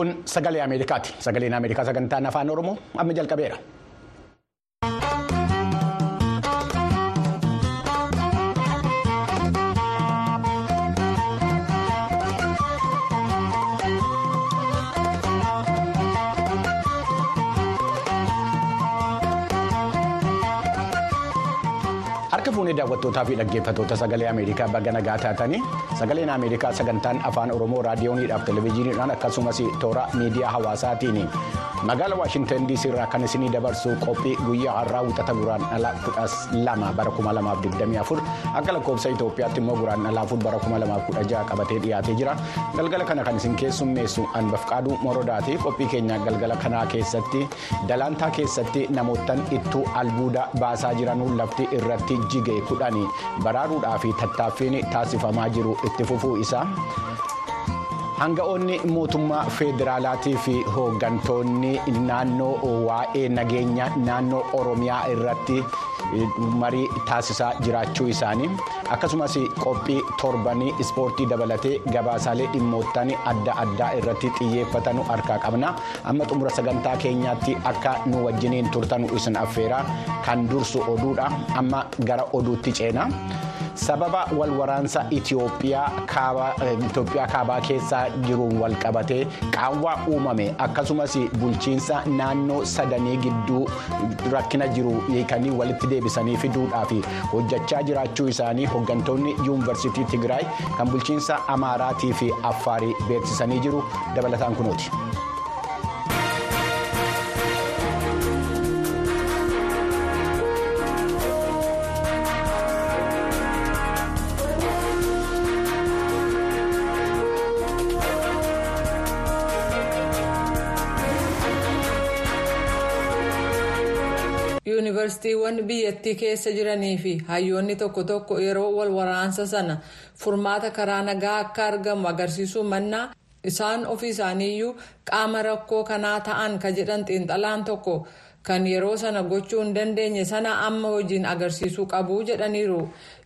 Kun sagalee Ameerikaati. Sagaleen Ameerikaa sagantaan afaan Oromoo amma jalqabeera. Fuunee daawwattootaa fi dhaggeeffattoota sagalee Ameerikaa baga nagaa taatanii sagaleen Ameerikaa sagantaan afaan Oromoo raadiyooniidhaaf televezyiiniidhaan akkasumas toora miidiyaa hawaasaatiin magaalaa Waashintan irraa kan isinii dabarsu qophii guyyaa har'aa wixata guraan dhala kudha lama bara kuma lamaaf digdamii afur akka lakkoofsa Itoophiyaatti immoo guraan dhalaa afur bara kuma lamaaf kudha jaha qabatee dhiyaatee jira galgala kana kan isin keessummeessu Anbafqaaduu Morodaati qophii keenya galgala kanaa keessatti dalaantaa keessatti namoottan ittuu albuuda baasaa jiranuu lafti irratti. jigee kudhanii baraaruudhaa fi tattaaffiin taasifamaa jiru itti fufuu isaa hanga'oonni mootummaa federaalaatii fi hooggantoonni naannoo waa'ee nageenya naannoo oromiyaa irratti marii taasisaa jiraachuu isaanii akkasumas qophii torbanii ispoortii dabalatee gabaasaalee dhimmoottan adda addaa irratti xiyyeeffatanu harkaa qabna. Amma xumura sagantaa keenyaatti akka nu wajjiniin turtanu isin affeeraa kan dursu oduudha. Amma gara oduutti ceena. Sababa wal waraansa Itoophiyaa kaabaa keessa jiruun wal qabatee qaawwaa uumame akkasumas bulchiinsa naannoo sadanii gidduu rakkina jiru hiikanii walitti deebisanii fiduudhaaf hojjechaa jiraachuu isaanii hooggantoonni yuunivarsiitii Tigraay kan bulchiinsa Amaaraatii fi Affaarii beeksisanii jiru dabalataan kunooti. Yuunivarsiitiiwwan biyyattii keessa jiranii fi hayyoonni tokko tokko yeroo wal waraansa sana furmaata karaa nagaa akka argamu agarsiisuu mannaa isaan ofii isaaniiyyuu qaama rakkoo kanaa ta'an ka jedhan xiinxalaan tokko kan yeroo sana gochuu hin dandeenye sana amma hojiin agarsiisuu qabu jedhaniiru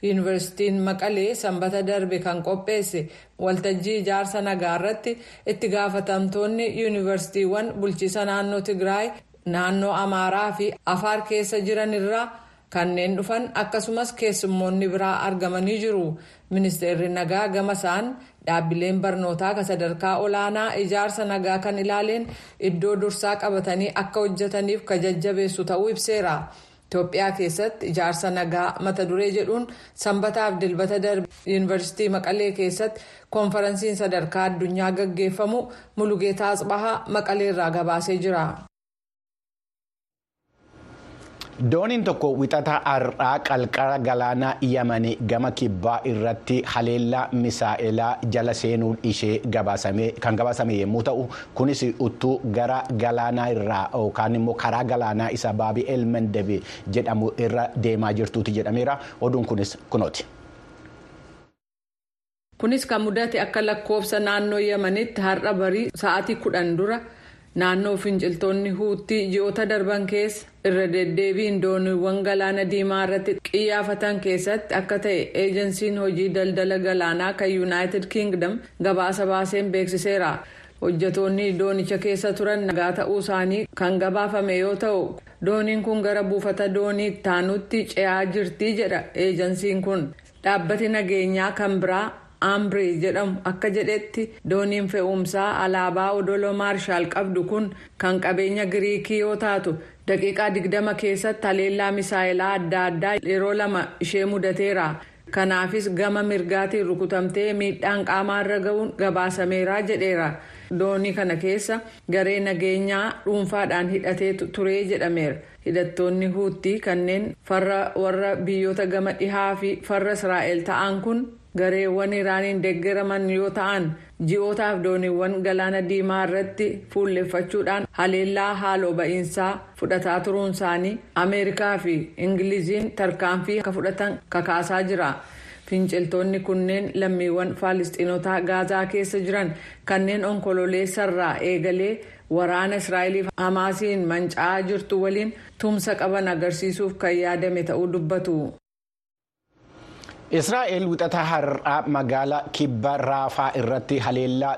yuunivarsiitiin maqalee sanbata darbe kan qopheesse waltajjii ijaarsa nagaa irratti itti gaafatamtoonni yuunivarsiitiiwwan bulchiisa naannoo tigraay. Naannoo amaaraa fi afaar keessa jiran irraa kanneen dhufan akkasumas keessummoonni biraa argamanii jiru ministeerri nagaa gama isaan dhaabbileen barnootaa kan sadarkaa olaanaa ijaarsa nagaa kan ilaaleen iddoo dursaa qabatanii akka hojjetaniif ka jajjabeessu ta'uu ibseera itoophiyaa keessatti ijaarsa nagaa mata duree jedhuun sanbataaf dilbata darbe yuunivarsiitii maqalee keessatti koonfaransiin sadarkaa addunyaa gaggeeffamu mulugeetaa asbahaa maqaleerraa gabaasee jira. Dooniin tokko wixata har'aa qalqara galaanaa yamanii gama kibbaa irratti haleellaa misaa'elaa jala seenuun ishee kan gabaasame yommuu ta'u kunis uttuu gara galaanaa irraa yookaan immoo karaa galaanaa isa baabii elmendebe jedhamu irra deemaa jirtuuti jedhameera oduun kunis kunooti. kunis kan mudate akka lakkoofsa naannoo yamanitti har'a barii sa'aatii kudhan dura. Naannoo finciltoonni huuttii ji'oota darban keessa irra deddeebiin dooniiwwan galaana diimaa irratti qiyyaafatan keessatti akka ta'e eejensiin hojii daldala galaanaa kan yuunaayitid kiingdam gabaasa baaseen beeksiseera hojjetoonni doonicha keessa turan nagaa ta'uu isaanii kan gabaafame yoo ta'u dooniin kun gara buufata doonii taanutti ce'aa jirti jedha eejensiin kun dhaabbati nageenyaa kan biraa. Ambree jedhamu akka jedhetti dooniin fe'umsaa alaabaa odolo maarshaal qabdu kun kan qabeenya giriikii yoo taatu daqiiqaa digdama keessatti haleellaa misaa'elaa adda addaa yeroo lama ishee mudateera kanaafis gama mirgaatiin rukutamtee miidhaan qaamaarra ga'uun gabaasameera jedheera doonii kana keessa garee nageenyaa dhuunfaadhaan hidhatee ture jedhameera hidhattoonni huuttii kanneen farra warra biyyoota gama dhihaa fi farra israa'el ta'an kun. Gareewwan iraaniin deeggaraman yoo ta'an ji'ootaaf dooniiwwan galaana diimaa irratti fuulleffachuudhaan haleellaa haaloo ba'iinsaa fudhataa turuun isaanii ameerikaa fi ingiliziin tarkaanfii akka fudhatan kakaasaa jira finciltoonni kunneen lammiiwwan faalistiinotaa gaazaa keessa jiran kanneen onkololeessarraa eegalee waraana israa'eliif hamaasiin manca'aa jirtu waliin tumsa qaban agarsiisuuf kan yaadame ta'uu dubbatu. Israa'el wixata har'aa magaalaa kibba raafaa irratti haleellaa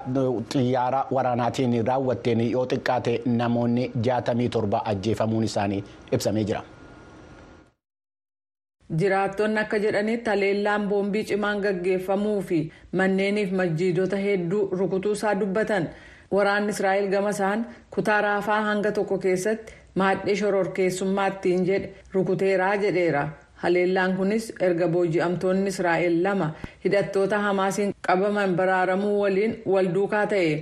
xiyyaara waraanaatiin raawwatteen yoo xiqqaate namoonni 67 ajjeefamuun isaanii ibsamee jira. Jiraattonni akka jedhanitti haleellaan boombii cimaan gaggeeffamuu fi manneeniif masjiidota hedduu rukutuusaa dubbatan waraanni Israa'el gama isaan kutaa raafaa hanga tokko keessatti maadhee shororkeessummaattiin jedhe rukuteeraa jedheera. Haleellaan kunis erga booji'amtoonni israa'el lama hidhattoota hamaasiin qabaman baraaramuu waliin wal duukaa ta'e.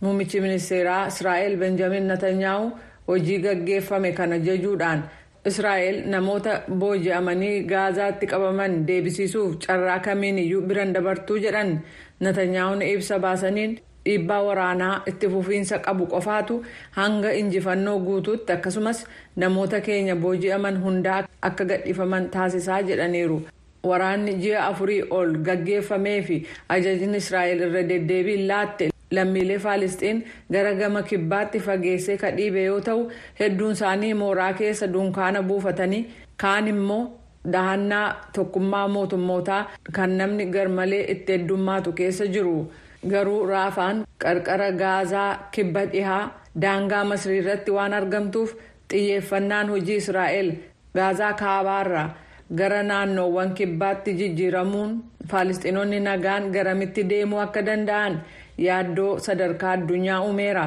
Muummichi ministeeraa israa'el benjamin netanyaa'u hojii gaggeeffame kana jajuudhaan israa'el namoota booji'amanii gaazaatti qabaman deebisiisuuf carraa kamiin iyyuu biran dabartuu jedhan. Netanyaa'uun ibsa baasaniin dhiibbaa waraanaa itti fufiinsa qabu qofaatu hanga injifannoo guutuutti akkasumas namoota keenya booji'aman hundaa akka gadhiifaman taasisaa jedhaniiru waraanni ji'a afurii ol gaggeeffamee fi ajajni israa'el irra deddeebiin laatte lammiilee faalisxiin gara gama kibbaatti fageessee ka dhiibe yoo ta'u hedduun isaanii mooraa keessa dunkaana buufatanii kaan immoo dahannaa tokkummaa mootummootaa kan namni garmalee itti heddummaatu keessa jiru. Garuu raafaan qarqara gaazaa kibba dhihaa daangaa masrii irratti waan argamtuuf xiyyeeffannaan hojii israa'el gaazaa kaabaarraa gara naannoowwan kibbaatti jijjiiramuun faalisxiinonni nagaan garamitti deemuu akka danda'an yaaddoo sadarkaa addunyaa uumeera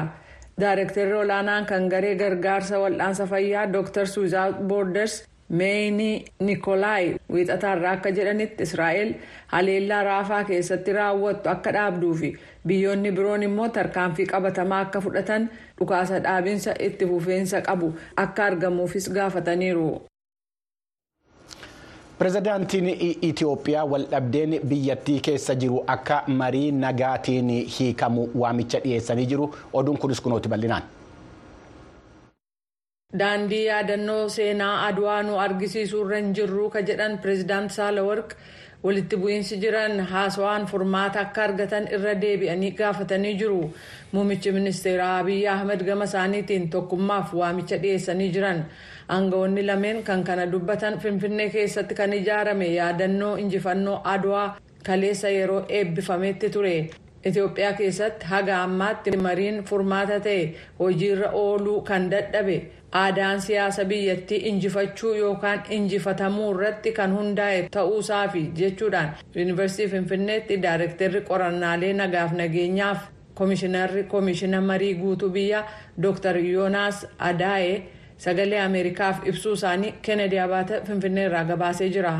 daareektarri olaanaan kan garee gargaarsa wal'aansa fayyaa dr. Suuzaat boorders meeyini nikolaayi wiixataarraa akka jedhanitti israa'el haleellaa raafaa keessatti raawwattu akka dhaabduu fi biyyoonni biroon immoo tarkaanfii qabatamaa akka fudhatan dhukaasa dhaabinsa itti fufeensa qabu akka argamuufis gaafataniiru. pirezidaantiin itiyoophiyaa waldhabdeen biyyattii keessa jiru akka marii nagaatiin hiikamu waamicha dhiyeessanii jiru oduun kunis kunooti bal'inaan. Daandii yaadannoo seenaa aduwaa nu argisiisuu irra hin jirru ka jedhan pireezidaant saalawarq walitti bu'iinsi jiran haasawaan furmaata akka argatan irra deebi'anii gaafatanii jiru. Muummichi ministeeraa abiyyi ahmed gama isaaniitiin tokkummaaf waamicha dhiyeessanii jiran. Aangawoonni lameen kan kana dubbatan finfinnee keessatti kan ijaarame yaadannoo injifannoo aduwaa kaleessa yeroo eebbifametti ture. Itoophiyaa keessatti haga ammaatti mariin furmaata ta'e hojiirra ooluu kan dadhabe aadaan siyaasa biyyattii injifachuu yookaan injifatamuu irratti kan hundaa'e ta'uusaafi jechuudhaan yuunivarsiitii finfinneetti daayirektarri qorannaalee nagaaf nageenyaaf koomishinarri koomishina marii guutuu biyyaa dr yoonaas adaa'ee sagalee ameerikaaf ibsuu isaanii kennedy abaata finfinneerraa gabaasee jira.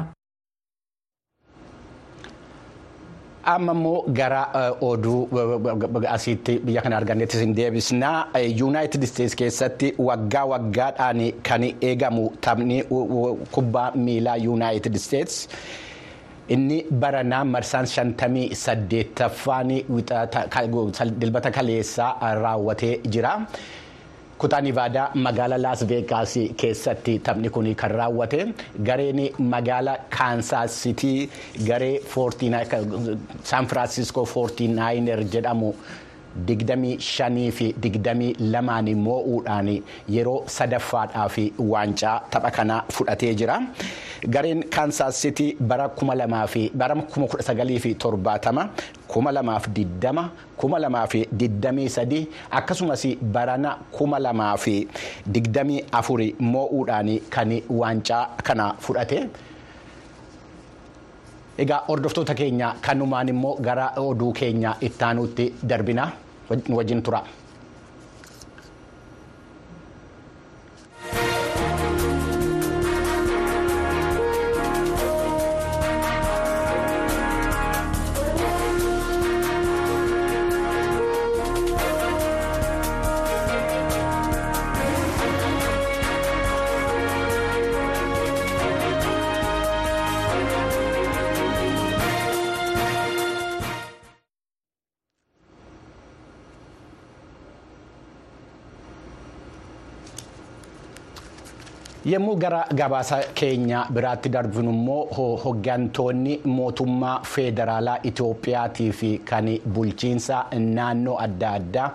Amma immoo gara oduu asitti biyya kana argannetti isin deebisnaa yuunaayitid isteetsi keessatti waggaa waggaadhaan kan eegamu taphni kubbaa miilaa yuunaayitid isteetsi inni baranaa marsaan shantamii saddeettaffaan dilbata kaleessaa raawwatee jira. Kutaa nivaadaa magaalaa laas veegaas keessatti taphni kun kan raawwate. Gareen magaalaa kaansaas sitii garee saan firaansiskoo foortiinaayinar jedhamu. digdamii shanii fi digdamii lamaan moo'uudhaan yeroo sadaffaadhaaf waancaa tapha kanaa fudhatee jira. gareen kaansaas sitii bara kuma lamaa fi bara kuma kudha sagalii fi torbaatama kuma lamaa fi diddama kuma lamaa fi diddamii sadii akkasumas barana kuma lamaa fi digdamii afuri moo'uudhaan kan waancaa kana fudhate. Egaa hordoftoota keenya kanumaan immoo gara oduu keenya ittaanuutti darbina wajjin tura. Yommuu gara gabaasa keenya biraatti darbinu immoo hoggantoonni mootummaa feederaalaa itoophiyaatii fi kan bulchiinsa naannoo adda addaa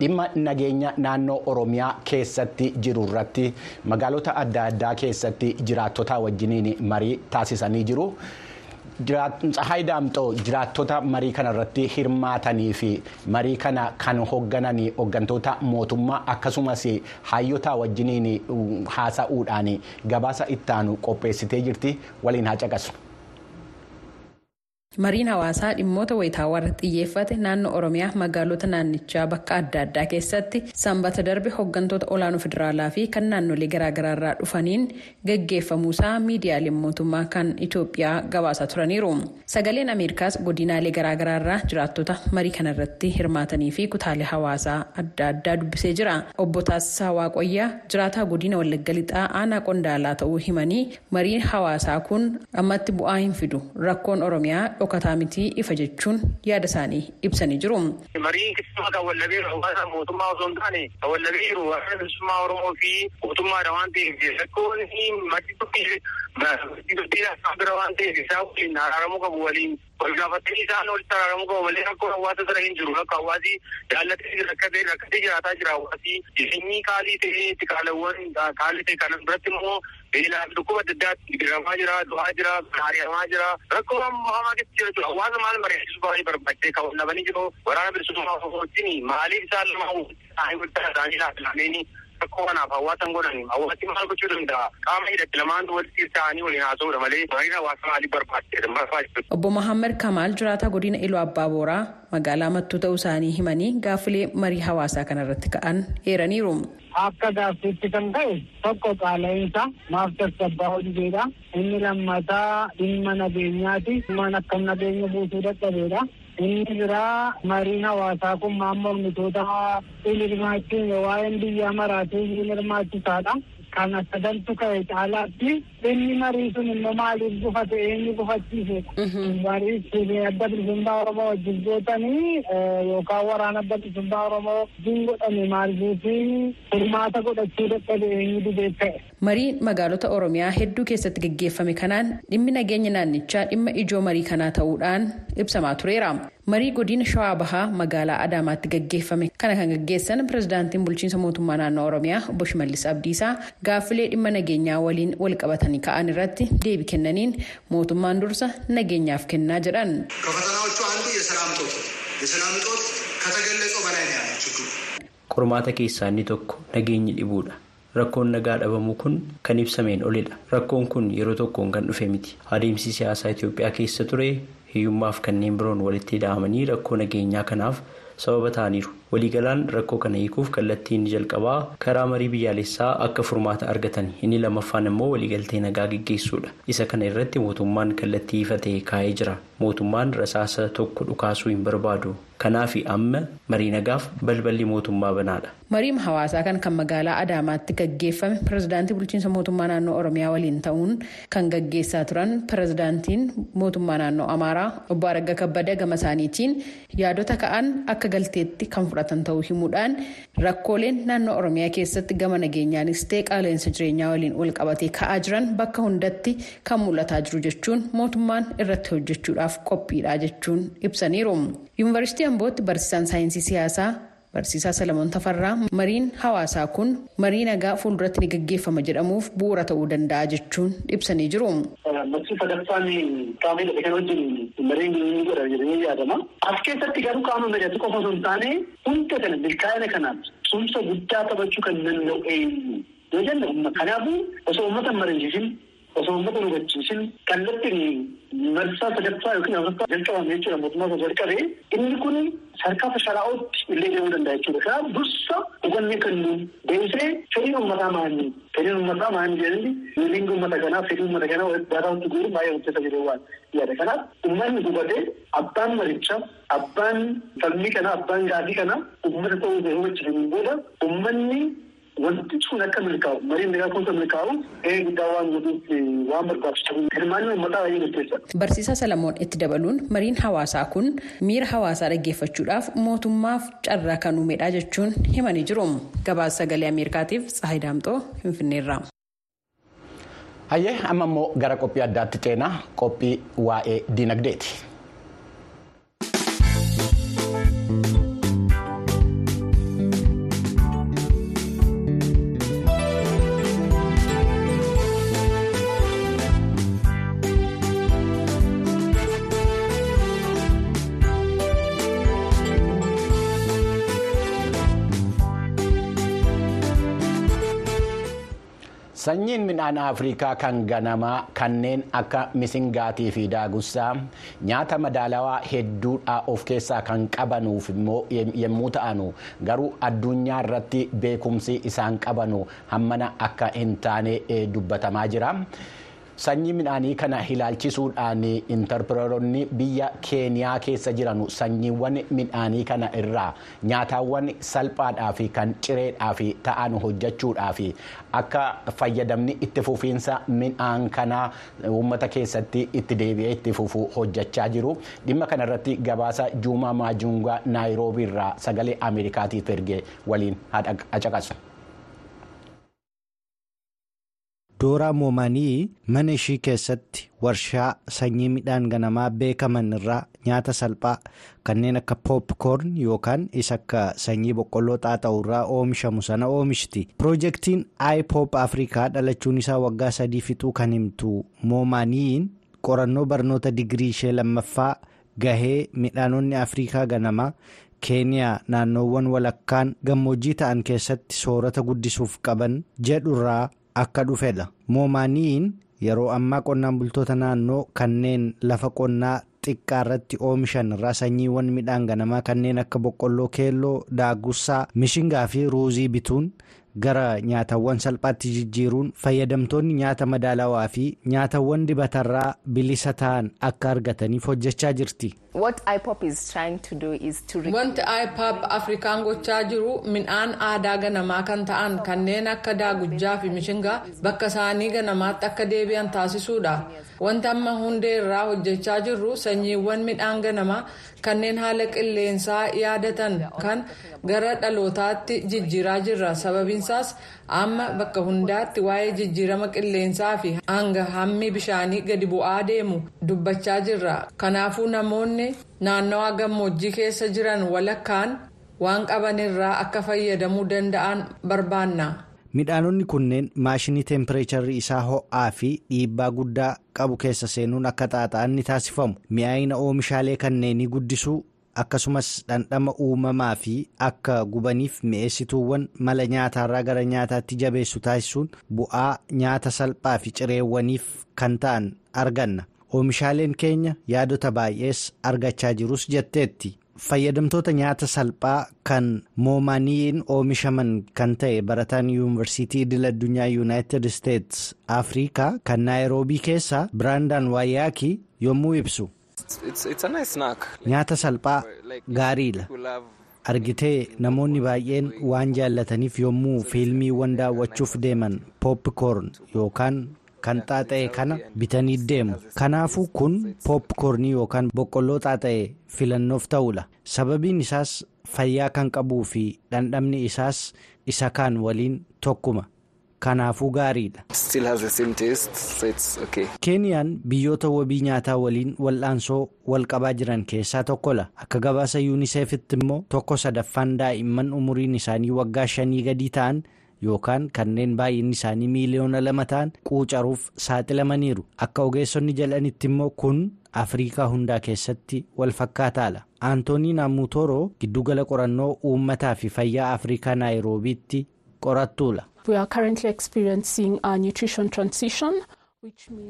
dhimma nageenya naannoo oromiyaa keessatti jiru irratti magaalota adda addaa keessatti jiraattota wajjiniin marii taasisanii jiru. Tsahaay Daamxoo jiraattota marii kana irratti hirmaatanii fi marii kana kan hooggananii hooggantoota mootummaa akkasumas hayyotaa wajjiniin haasa'uudhaan gabaasa ittaanu qopheessitee jirti waliin haa caqasu. Mariin hawaasaa dhimmoota wayitaawaa irratti xiyyeeffate naannoo oromiyaa magaalota naannichaa bakka adda addaa keessatti sanbata darbe hooggantoota olaanoo federaalaa fi kan naannolee garaagaraa irraa dhufaniin gaggeeffamuusaa miidiyaaleen mootummaa kan itoophiyaa gabaasaa turaniiru. Sagaleen ameerikaas godinaalee garaagaraa irraa jiraattota marii kana irratti hirmaatanii fi kutaalee hawaasaa adda addaa dubbisee jira. Obbo Taasisaa Waaqoyyaa jiraataa godina wallagga lixaa aanaa qondaalaa ta'uu himanii mariin hawaasaa kun ammatti bu'aa hin fidu. Rakkoon oromiyaa dhokataa mitii ifa jechuun yaada isaanii ibsanii jiru. Mariin keessumaa kan wallabee hawaasa mootummaa osoo hin taane kan wallabee jiru waraana bilisummaa Oromoo fi mootummaadha waan ta'eef rakkoon maddi tokko bira waan ta'eef isaa waliin araaramuu qabu waliin wal gaafatanii isaan walitti araaramuu qabu malee rakkoon hawaasa bira hin jiru akka hawaasi jaallatee rakkatee rakkatee jiraataa jira hawaasi jireenyi qaalii ta'ee itti qaalawwan qaalii ta'e kana biratti immoo beelaa dhukkuba adda addaatti diramaa jira du'aa jira haariyamaa jira rakkoo hamaa keessa jira jechuudha hawaasa maal mari'achiisuu baay'ee barbaachee kan wallabanii jiru waraana bilisummaa wajjin maaliif isaan lama isaanii guddaa isaanii laafilameenii rakkoo kanaaf hawaasan godhan hawaasni maal gochuu danda'a qaama hidhatti lamaan walitti ta'anii waliin haasa'uudha malee mariin hawaasa maaliif barbaachisa. Obbo Mahammad Kamaal jiraataa godina Iluu Abbaa Booraa magaalaa mattuu ta'uu isaanii himanii gaaffilee marii hawaasaa kanarratti ka'an eeraniiru. Akka gaaffiitti kan ta'e tokko qaala'insa maaf tasgabbaa hojiidha. Inni lammataa dhimma nageenyaati. Dhimma akkam nageenya buusuu dadhabeedha. Inni biraa mariin hawaasaa kun maal mormitoota hin hirmaachiin waa'een biyya maraatii hin hirmaachisaadha. Kana sadantu ka'e caalaatti inni marii sun immoo maaliif gufate eenyu gufachiisedha. Marii adda bilisummaa Oromoo wajjin gootanii yookaan waraana adda bilisummaa Oromoo wajjin godhame maaliif hirmaata godhachuu dadhabe eenyu dibee ta'e. Mariin magaalota Oromiyaa hedduu keessatti gaggeeffame kanaan dhimmi nageenya naannichaa dhimma ijoo marii kanaa ta'uudhaan ibsamaa tureera. marii godina shawaa bahaa magaalaa adaamaatti gaggeeffame kana kan gaggeessan pirezidaantiin bulchiinsa mootummaa naannoo oromiyaa obbo shimallis abdiisaa gaaffilee dhimma nageenyaa waliin walqabatanii ka'an irratti deebi kennaniin mootummaan dursa nageenyaaf kennaa jedhan. qormaata keessaa inni tokko nageenyi dhibuudha. Rakkoon nagaa dhabamuu kun kan ibsameen olidha. Rakkoon kun yeroo tokkoon kan dhufe miti. Adeemsi siyaasaa Itoophiyaa keessa ture hiyyummaaf kanneen biroon walitti hidhamanii rakkoo nageenyaa kanaaf sababa ta'aniiru. Waliigalaan rakkoo kana hiikuuf kallattiin inni jalqabaa karaa marii biyyaalessaa akka furmaata argatan inni lammaffaan immoo waliigaltee nagaa gaggeessuudha. Isa kana irratti mootummaan kallattii ifa ta'e kaa'ee jira. Mootummaan rasaasa tokko dhukaasuu hin barbaadu. Kanaaf amma marii nagaaf balballi mootummaa banaadha. Mariin hawaasaa kan kan magaalaa Adaamaatti gaggeeffame pirezidaantii bulchiinsa mootummaa naannoo Oromiyaa waliin ta'uun kan gaggeessaa turan pirezidaantiin mootummaa naannoo Amaaraa obbo Aragga Kabbada gama isaaniitiin yaadota ka'an akka galteetti kan fudhatan ta'uu himuudhaan rakkooleen naannoo Oromiyaa keessatti gama nageenyaanis ta'e qaala'insa jireenyaa waliin wal qabatee ka'aa jiran bakka hundatti kan mul'ataa jiru jechuun mootummaan irratti hojjechuudhaaf qophiidha jechuun ibsaniiru. Yuunivarsiitii Ambootti barsiisaan saayinsii siyaasaa barsiisaa Salamoon Tafarraa mariin hawaasaa kun marii nagaa fuulduratti ni gaggeeffama jedhamuuf bu'uura ta'uu danda'a jechuun ibsanii jiru. Bakki sadaffaan qaamni kan wajjin mariin ni godha jedhamee yaadama. As keessatti garuu qaama mari'atu qofa osoo hin taane hunda kana milkaa'ina kanaaf tumsa guddaa taphachuu kan danda'u eenyu yoo jenna kanaafuu osoo uummata hin mariisisin osoo uummata hin hubachiisin kallattiin marsaa sadaffaa yookiin afuraffaa jalqabame jechuudha mootummaa osoo jalqabee inni kun sarkaa fashalaa'ootti illee deemuu danda'a jechuudha. Kanaaf dursa hubannee kennuun deebisee fedhiin uummataa maali? Fedhiin uummataa maali jedhanii waliin uummata kanaa fedhii uummata kanaa daaraatti guuruun baay'ee hojjeta jedhee waan yaada. Kanaaf uummanni hubatee abbaan maricha abbaan falmii kana abbaan gaafii kana uummata ta'uu isaa booda uummanni wanti sun akka milkaa'u kun kan milkaa'u gahee guddaa waan godhuuf waan barbaachisu hirmaanni uummataa baay'ee murteessaadha. Barsiisaa Salamoon itti dabaluun mariin hawaasaa kun miira hawaasaa dhaggeeffachuudhaaf mootummaaf carraa kan uumedha jechuun himanii jiru. Gabaasa sagalee Ameerikaatiif Tsahayi Daamxoo Finfinneerraa. Hayyee amma immoo gara qophii addaatti ceenaa qophii waa'ee dinagdeeti. Sanyiin midhaan Afrikaa kan ganamaa kanneen akka misingaatii fi daagussaa nyaata madaalawaa hedduudha of keessaa kan qabanuuf immoo yommuu ta'anu garuu addunyaa irratti beekumsi isaan qabanu hammana akka hin taane dubbatamaa jira. Sanyii midhaanii kana ilaalchisuudhaan intarpireeronni biyya keeniyaa keessa jiran sanyiiwwan midhaanii kana irraa nyaataawwan salphaadhaa fi kan cireedhaa fi ta'an hojjechuudhaa fi akka fayyadamni itti fufiinsa midhaan kanaa uummata keessatti itti deebi'ee itti fufu hojjechaa jiru. Dhimma kanarratti gabaasa Juumaa Maajungaa Naayiroobii irraa sagalee Ameerikaatiif erge waliin hacaqasu. Dooraa Moomanii mana ishii keessatti warshaa sanyii midhaan ganamaa beekaman irraa nyaata salphaa kanneen akka poopkoorn yookaan isa akka sanyii boqqolloo xaaxa'u irraa oomishamu sana oomishti. Piroojeektiin iPop Afrikaa dhalachuun isaa waggaa sadii fixuu kan himtu Moomaniin qorannoo barnoota digirii ishee lammaffaa gahee midhaanonni Afrikaa ganamaa. keeniyaa naannoowwan walakkaan gammoojjii ta'an keessatti soorata guddisuuf qaban jedhurraa akka dhufedha. Moomaaniin yeroo ammaa qonnaan bultoota naannoo kanneen lafa qonnaa xiqqaa irratti oomishan irraa sanyiiwwan midhaan ganamaa kanneen akka boqqolloo keelloo daagussaa mishingaa fi ruuzii bituun gara nyaatawwan salphaatti jijjiiruun fayyadamtoonni nyaata madaalawaa fi nyaatawwan dibatarraa bilisa ta'an akka argataniif hojjechaa jirti. Wanti IPAP Afrikaan gochaa jiru midhaan aadaa ganamaa kan ta'an kanneen akka daagujjaa fi mishingaa bakka isaanii ganamaatti akka deebi'an taasisuudha. Wanti amma hundee irraa hojjechaa jirru sanyiiwwan midhaan ganamaa kanneen haala qilleensaa yaadatan kan gara dhalootaatti jijjiiraa jirra. Sababiinsaas amma bakka hundaatti waa'ee jijjiirama qilleensaa fi hanga hammi bishaanii gadi bu'aa deemu dubbachaa jirra. Kanaafuu namoonni naannawaa gammoojjii keessa jiran walakkaan waan qabanirraa akka fayyadamuu danda'an barbaanna. midhaanonni kunneen maashinii teempireecharri isaa ho'aa fi dhiibbaa guddaa qabu keessa seenuun akka xaaxa'an ni taasifamu mi'aayina oomishaalee kanneenii guddisuu akkasumas dhandhama uumamaa fi akka gubaniif mi'eessituuwwan mala nyaataarraa gara nyaataatti jabeessu taasisuun bu'aa nyaata salphaa fi cireewwaniif kan ta'an arganna oomishaaleen keenya yaadota baay'ees argachaa jirus jetteetti. fayyadamtoota nyaata salphaa kan moomaniin oomishaman kan ta'e barataan yuunivarsiitii idil addunyaa yuunaayitid isteetsi afrikaa kan naayiroobii keessa biraandaan waayaakii yommuu ibsu. Nyaata salphaa gaariidha. Argitee namoonni baay'een waan jaallataniif yommuu fiilmiiwwan daawwachuuf deeman poopkoorn yookaan. kan xaaxa'e kana bitanii deemu. Kanaafuu kun poopkoornii yookaan boqqolloo xaaxa'e filannoof ta'uudha. Sababiin isaas fayyaa kan qabuu fi dhandhamni isaas isa kaan waliin tokkuma kanaafuu gaariidha. keeniyaan biyyoota wabii nyaataa waliin wal'aansoo wal qabaa jiran keessaa tokkodha akka gabaasa yuuniseefitti immoo tokko sadaffaan daa'imman umuriin isaanii waggaa shanii gadii ta'an. yookaan kanneen baay'inni isaanii miiliyoona lama ta'an quucaruuf saaxilamaniiru akka ogeessonni jedhanitti immoo kun afriikaa hundaa keessatti wal fakkaataadha aantoonii naamutooroo giddugala qorannoo uummataa fi fayyaa afriikaa naayiroobiitti qorattuudha.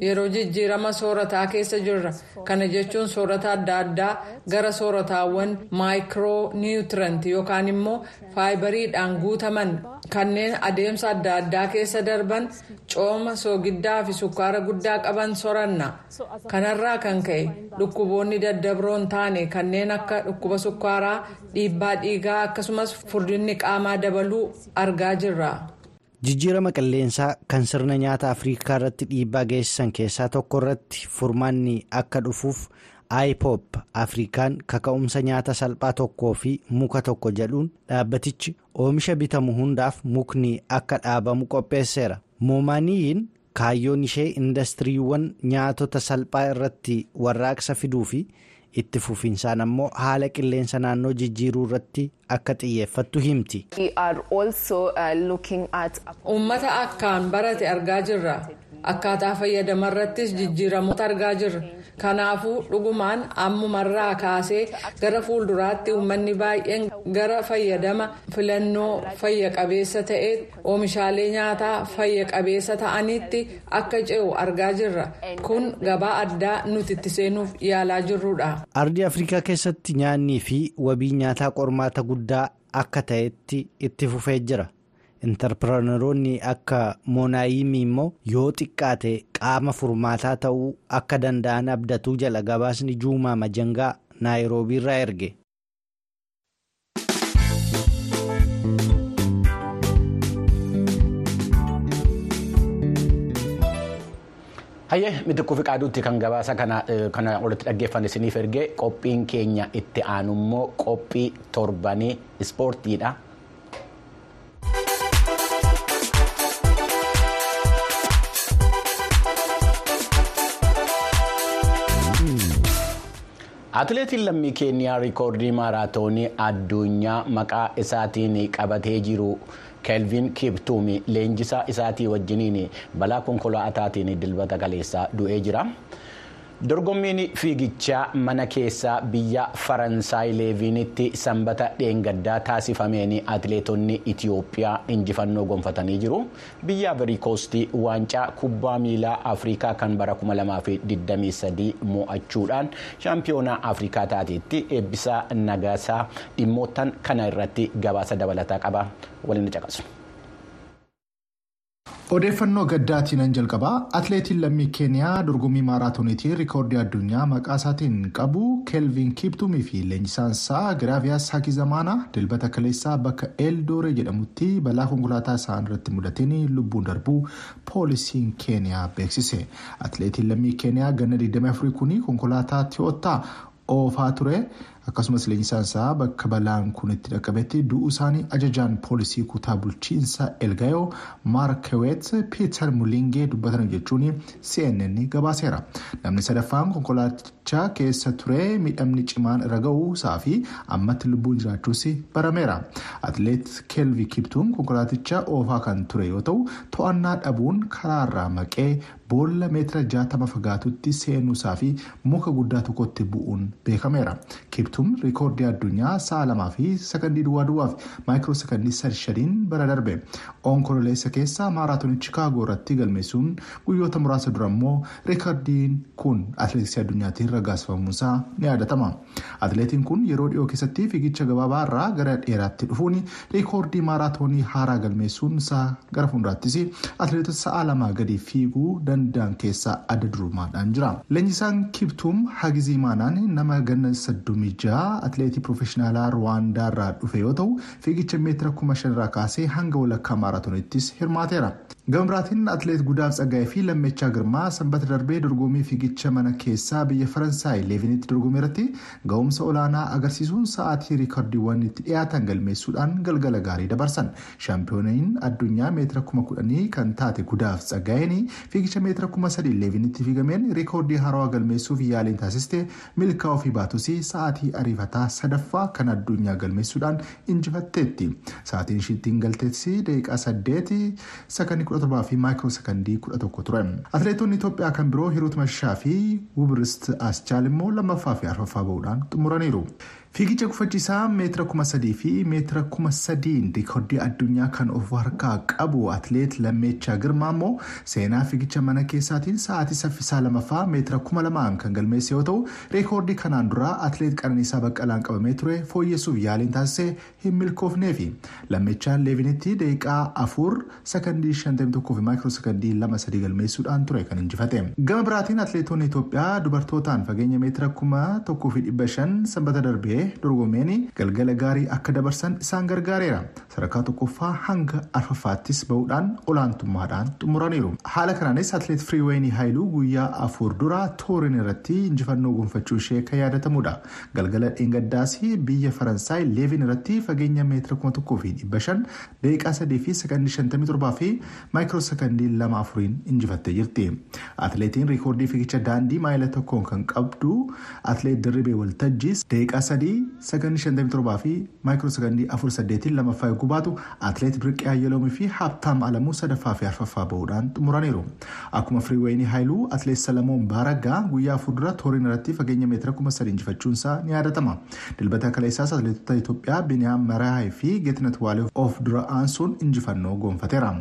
Yeroo jijjiirama soorataa keessa jirra. Kana jechuun soorata adda addaa gara soorataawwan maayikiroo niwutirant yookaan immoo faayibariidhaan guutaman. Kanneen adeemsa adda addaa keessa darban cooma soogiddaa fi sukkaara guddaa qaban soranna. Kanarraa kan ka'e dhukkuboonni daddabroon taane kanneen akka dhukkuba sukkaaraa dhiibbaa dhiigaa akkasumas furdinni qaamaa dabaluu argaa jirra. Jijjiirama qilleensaa kan sirna nyaata afriikaa irratti dhiibbaa geessisan keessaa tokko irratti furmaanni akka dhufuuf ipop afrikaan kaka'umsa nyaata salphaa tokkoo fi muka tokko jedhuun dhaabbatichi oomisha bitamu hundaaf mukni akka dhaabamu qopheesseera. Moomaniin kaayyoon ishee indastiriiwwan nyaatota salphaa irratti warraaqsa fiduu fi itti fufinsaan ammoo haala qilleensa naannoo jijjiiruu irratti akka xiyyeeffattu himti. Uummata akkaan barate argaa jirra. akkaataa fayyadamarrattis jijjiiramoota argaa jirra kanaafuu dhugumaan ammumarraa kaasee gara fuulduraatti uummanni baay'een gara fayyadama filannoo fayya qabeessa ta'ee oomishaalee nyaataa fayya qabeessa ta'anitti akka ce'u argaa jirra kun gabaa addaa nuti itti seenuuf yaalaa jirrudha. ardii afrikaa keessatti nyaannii fi wabii nyaataa qormaata guddaa akka ta'etti itti fufee jira. intarpirenoonni akka moonaayimii immoo yoo xiqqaate qaama furmaataa ta'uu akka danda'an abdatuu jala gabaasni juumaa majangaa naayiroobiirraa erge. Hayyee mitikkuu fi qaaduutti kan gabaasa kana walitti dhaggeeffanne isiniif erge qophiin keenya itti aanummoo qophii torbanii ispoortiidha. atileetiin lammii keeniyaa riikoordii maaraatoonii addunyaa maqaa isaatiin qabatee jiru kelvin kiptuumi leenjisaa isaatii wajjiniin balaa konkolaataatiin dilbata kaleessaa du'ee jira. Dorgommiin fiigichaa mana keessaa biyya faransaay leeviinitti sanbata dheengaddaa taasifameen atileetonni itiyoophiyaa injifannoo gonfatanii jiru biyya ivoorikoostii waancaa kubbaa miilaa afrikaa kan bara 2023 mo'achuudhaan shaampiyoonaa afrikaa taateetti eebbisaa nagaasaa dhimmoottan kana irratti gabaasa dabalataa qaba waliin caqasu. Odeeffannoo gaddaatiin jalqabaa atileetiin lammii keeniyaa dorgommii maaraatooniitiin riikoordii addunyaa maqaa isaatiin qabu keelvin kiptumii fi leenjisaan isaa giraaviyaas hakizamaanaa dilbata kaleessaa bakka eeldooree jedhamutti balaa konkolaataa isaan irratti mudateen lubbuun darbuu poolisiin keeniyaa beeksise atileetiin lammii keeniyaa ganna 24 kun konkolaataa tiyoottaa oofaa ture. Akkasumas leenjisaan isaa bakka balaan kun itti dhaqqabetti du'uu isaanii ajajaan poolisii kutaa bulchiinsa elgayoo maarkewet piiter mulingee dubbatan jechuun cnn gabaaseera namni sadaffaan konkolaatichaa keessa ture miidhamni cimaan irra ga'uu isaa fi ammatti lubbuun jiraachuus barameera atileet keelvi kiptuun konkolaaticha oofaa kan ture yoo ta'u to'annaa dhabuun karaarraa maqee boolla meetira jaatama fagaatutti seenuusaa fi muka guddaa tokkotti bu'uun beekameera. kiptuun riikoordii addunyaa sa'a lamaa fi sakandii duwwaa duwwaa fi maayikiroo sakandii sadi shadiin bara darbe onkololeessa keessa maaraatoonii chikaagoo irratti galmeessuun guyyoota muraasa dura immoo riikoordiin kun atileetiksii addunyaatiin raggaasifamuusaa ni yaadatama. atileetiin kun yeroo dhiyoo keessatti fiigicha gabaabaa irraa gara dheeraatti dhufuun riikoordii maaraatoonii haaraa galmeessuun isaa gara fuulduraattis atileetota sa'a lamaa gadi fiiguu danda'an keessaa adda durummaadhaan jira. leenjisaan kiptuum hagizimaanaan nama ganna saddomii jaha atileetii piroofeshinaalaa ruwaandaa irraa dhufe yoo ta'u fiigicha meetira kuma shanirraa kaasee hanga walakkaa maaraatoonittis hirmaateera. Gama biraatiin atileet gudaaf tsaggaa'ee fi lammechaa girmaa sanbata darbee dorgommii fiigicha mana keessaa biyya faransaay leevinitti dorgommii irratti ga'umsa olaanaa agarsiisuun sa'aatii riikardiiwwan itti dhiyaatan galmeessuudhaan galgala gaarii dabarsan. Shaampiyooniin addunyaa meetira kuma kudhanii kan taate gudaaf tsaggaa'een fiigicha meetira kuma sadii leevinitti fiigameen riikordii haarawaa galmeessuuf yaaliin taasiste milkaa'uu fi baatus sa'aatii ariifataa sadaffaa kan addunyaa galmeessuudhaan injifatteetti sa'aatiin ishiittiin galteessi daqiiqaa saddeeti sakandii kudha torbaa fi maayikiroo sakandii kudha tokko ture atileetonni itoophiyaa kan biroo hiruut mashaa fi wubrist aschaal immoo lammaffaa fi arfaffaa bahuudhaan xumuraniiru. Fiigicha gufachiisaa meetira kuma sadii fi meetira kuma sadiin riikoordii addunyaa kan of harkaa qabu atileet lammeechaa girmaa immoo seenaa fiigicha mana keessaatiin sa'aatii saffisaa lamaffaa meetira kuma lamaan kan galmeesse yoo ta'u riikoordii kanaan dura atileet qananiisaa baqqalaan qabamee ture fooyyessuuf yaaliin taasisee hin milkoofneefi lammeechaan leevinitti daqiiqaa afur sakandii shantamii tokkoo fi maayikiroo sakandii lama sadii galmeessuudhaan ture kan injifate gama biraatiin atileetonni itoophiyaa dubartootaan fageenya meetira kuma tokkoo fi dhibba shan sanbata darbee ta'ee dorgomeen galgala gaarii akka dabarsan isaan gargaareera. Sadarkaa tokkoffaa hanga arfaffaattis ba'uudhaan olaantummaadhaan xumuraniiru. Haala kanaanis atleet firiiweenii haayiluu guyyaa afur dura toorin irratti injifannoo gonfachuu ishee kan yaadatamudha galgala dheengaddaasii biyya faransaay leevin irratti fageenya meetira 1,500 deeqaa 3.57 fi maayikiroo sekondii 2.4 injifattee jirti. Atleetiin riikoordii fiigicha daandii maayila tokkoon kan qabdu atleet dirribee waltajjiis deeqaa 3. adii sagantii 57 fi maayikiroo sagandii 48 lammaffaa eeguu baatu atileet Birqee Ayyaloomii fi Haabtaam Alamuu sadaffaa fi arfaffaa ba'uudhaan xumuraniiru. Akkuma Firiiwayinii Haayiluu atileet Salamoon Baaraggaa guyyaa fuuldura tooriin irratti fageenya meetira 3,000 injifachuunsaa ni yaadatama. Dilbata kala isaas atileetota Itoophiyaa Biniyaam Maraayi fi Geetinet Waalee of dura aansuun injifannoo gonfateera.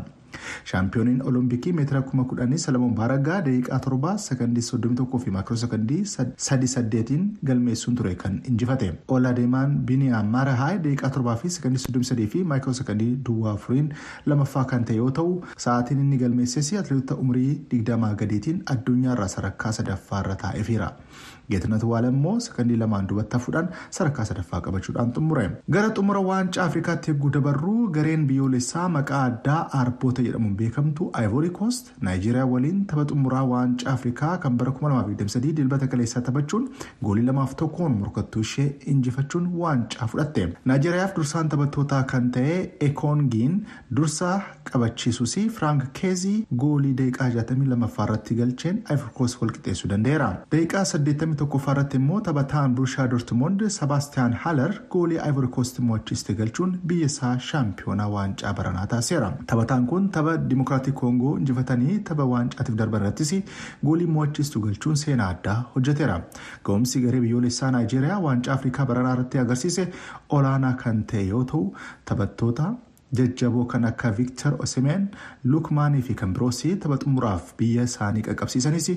Shaampiyooniin olompikii meetira kuma kudhanii salamoon baaraggaa daqiiqaa torba sakandii soddomii tokkoo fi maakiroo sakandii sadi saddeetiin galmeessuun ture kan injifate ola deemaan biniyaam marahaa daqiiqaa torbaa fi sakandii soddomii sadii fi maakiroo sakandii duwwaa afuriin lamaffaa kan ta'e yoo ta'u sa'aatiin inni galmeesses atileetota umurii digdamaa gadiitiin addunyaarraa sadarkaa sadaffaarra taa'eefiira. Geetinet waalee immoo sakandii lamaan duubatti hafuudhaan sadarkaa sadaffaa qabachuudhaan xumure gara xumura waancaa afrikaatti eeguu dabarruu gareen biyyoolessaa maqaa addaa aarboota jedhamuun beekamtu ivory coast naayijeeriyaa waliin tapha xumuraa waancaa afrikaa kan bara 2023 dilbata kaleessaa taphachuun goolii lamaaf tokkoon morkattuu ishee injifachuun waancaa fudhatte naayijeeriyaaf dursaan taphattootaa kan ta'e ekoongiin dursaa qabachiisuus firaank keezii goolii daqiiqaa 62 irratti galcheen ivory coast walqixeessuu danda'eera daqiiqaa 80 tokkoffaa irratti immoo taphataan burshaa dortmund sebaastiyaan haler goolii ivory coast mo'achiiste galchuun biyya isaa shaampiyoonaa waancaa baranaa taasiseera taphataan kun tapha dimokiraatik koongoo injifatanii tapha waancaatiif darban irrattis goolii mo'achiistu galchuun seenaa addaa hojjeteera ga'umsi garee biyyoolessaa naayijeeriyaa waancaa afrikaa baranaa irratti agarsiise olaanaa kan ta'e yoo ta'u taphattoota jajjaboo kan akka viiktar osimeen lukmaanii fi kan biroos tapha xumuraaf biyya isaanii qaqqabsiisanis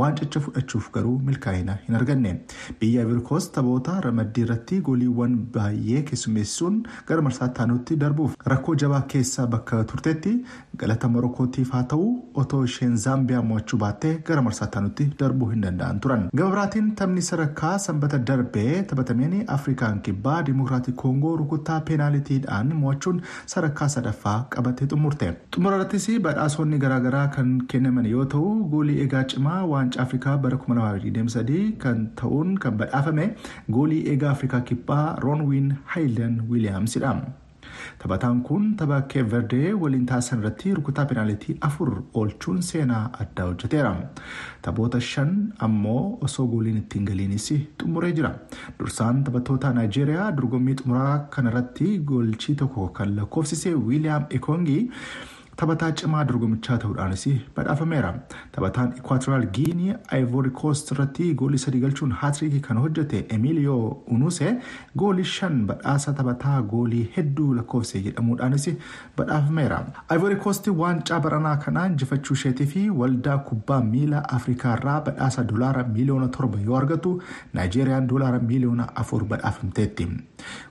waancicha fudhachuuf garuu milkaa'ina hin arganne biyya ivoorikoos taphoota ramaddii irratti gooliiwwan baay'ee keessummeessuun gara marsaa taanutti darbuuf rakkoo jabaa keessa bakka turtetti galata morokootiif haa ta'u otoo isheen zaambiyaa mo'achuu baattee gara marsaa taanutti darbuu hin danda'an turan gama biraatiin taphni sadarkaa sanbata darbee taphatameen afrikaan kibbaa dimokiraatik koongoo rukuttaa peenaalitiidhaan mo'achuun sadarkaa sadaffaa qabatee xumurte xumura irrattis badhaasonni garaagaraa kan kennaman yoo ta'u goolii eegaa cimaa waancaa afrikaa bara 2023 kan ta'uun kan badhaafame goolii eegaa afrikaa kibbaa roonwiin haayilan wiiliyaamsidha. Taphataan kun tapha keeverdee waliin taasisan irratti rukutaa peenaalitii afur oolchuun seenaa addaa hojjeteera. Taphoota shan ammoo osoo gooliin ittiin galiinis xumuree jira. Dursaan taphattoota naayijeeriyaa dorgommii xumuraa kanarratti goolchii tokko kan lakkoofsise wiiliyaam ekoongii taphataa cimaa dorgomichaa ta'uudhaanis badhaafameera taphataan ikwaatoriyaal giinii ivory coast irratti goolii sadii galchuun haatriikii kan hojjete emiliyoo unuse. Goolii shan badhaasa taphataa goolii hedduu lakkoofse jedhamuudhaanis badhaafameera ivory coast waancaa baranaa kanaa injifachuu isheetii fi waldaa kubbaa miilaa afrikaarraa badhaasa doolaara miiliyoona torba yoo argatu naayijeeriyaan doolaara miiliyoona afur badhaafamteetti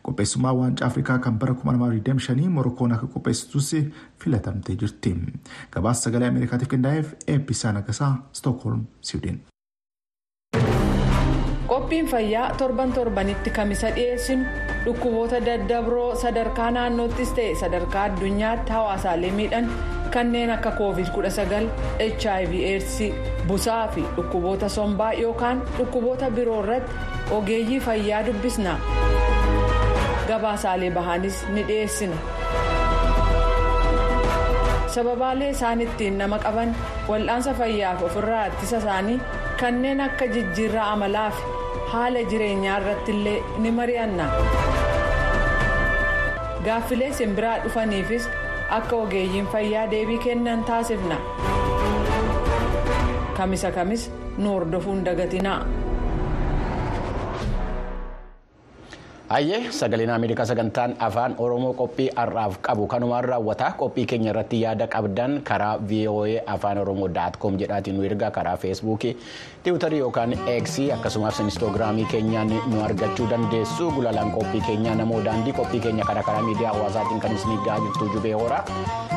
qopheessummaa waancaa afrikaa kan bara 2025 morokkoon akka qopheessitus filatamte jirti gabaasa sagalee ameerikaatiif qindaa'eef eebbisaa nagasaa stookholm siwiidin. qophiin fayyaa torban torbanitti kamisa dhiyeessinu dhukkuboota daddabroo sadarkaa naannoottis ta'e sadarkaa addunyaatti hawaasaalee miidhan kanneen akka covid 19 hiv aids busaa fi dhukkuboota sombaa yookaan dhukkuboota biroo irratti ogeeyyii fayyaa dubbisna gabaasaalee bahaanis ni dhiyeessina. Sababaalee isaan ittiin nama qaban wal'aansa fayyaaf ofirraa ittisa isaanii kanneen akka jijjiirraa amalaa fi haala jireenyaa irratti illee ni mari'anna gaaffilee simbiraa dhufaniifis akka ogeeyyiin fayyaa deebii kennan taasifna kamisa kamis nu hordofuun dagatinaa. Hayyee sagaleen Ameerikaa sagantaan afaan Oromoo qophii har'aaf qabu kanumaan raawwataa qophii keenya irratti yaada qabdan karaa VOA afaan Oromoo daatkoom jedhaatiin nu ergaa karaa feesbuukii tiwutarii yookaan eeksii akkasumas inistoogiraamii keenyaan nu argachuu dandeessu gulalaan qophii keenyaa namoo daandii qophii keenya karaa karaa miidiyaa hawaasaatiin kan isinigaa jirtu jubee horaa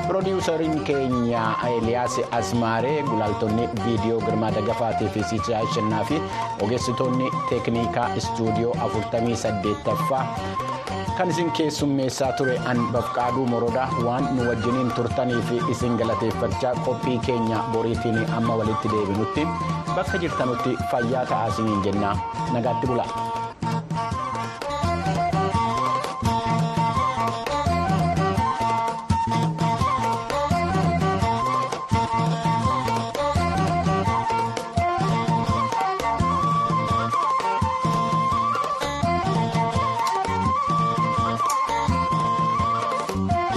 piroodiwusariin keenya Eeliyaas Asmaaree gulaaltonni viidiyoo girmaa dagafaatii fi siisaa shannaa fi ogeessitoonni teeknikaa istuudiyoo 48. sadaffaa kan isin keessummeessaa ture an bafqaaduu morodaa waan nu wajjiniin turtanii fi isin galateeffachaa qophii keenya boriitiin amma walitti deebinutti bakka jirtanutti fayyaa ta'aa isiniin jennaa nagaatti bula.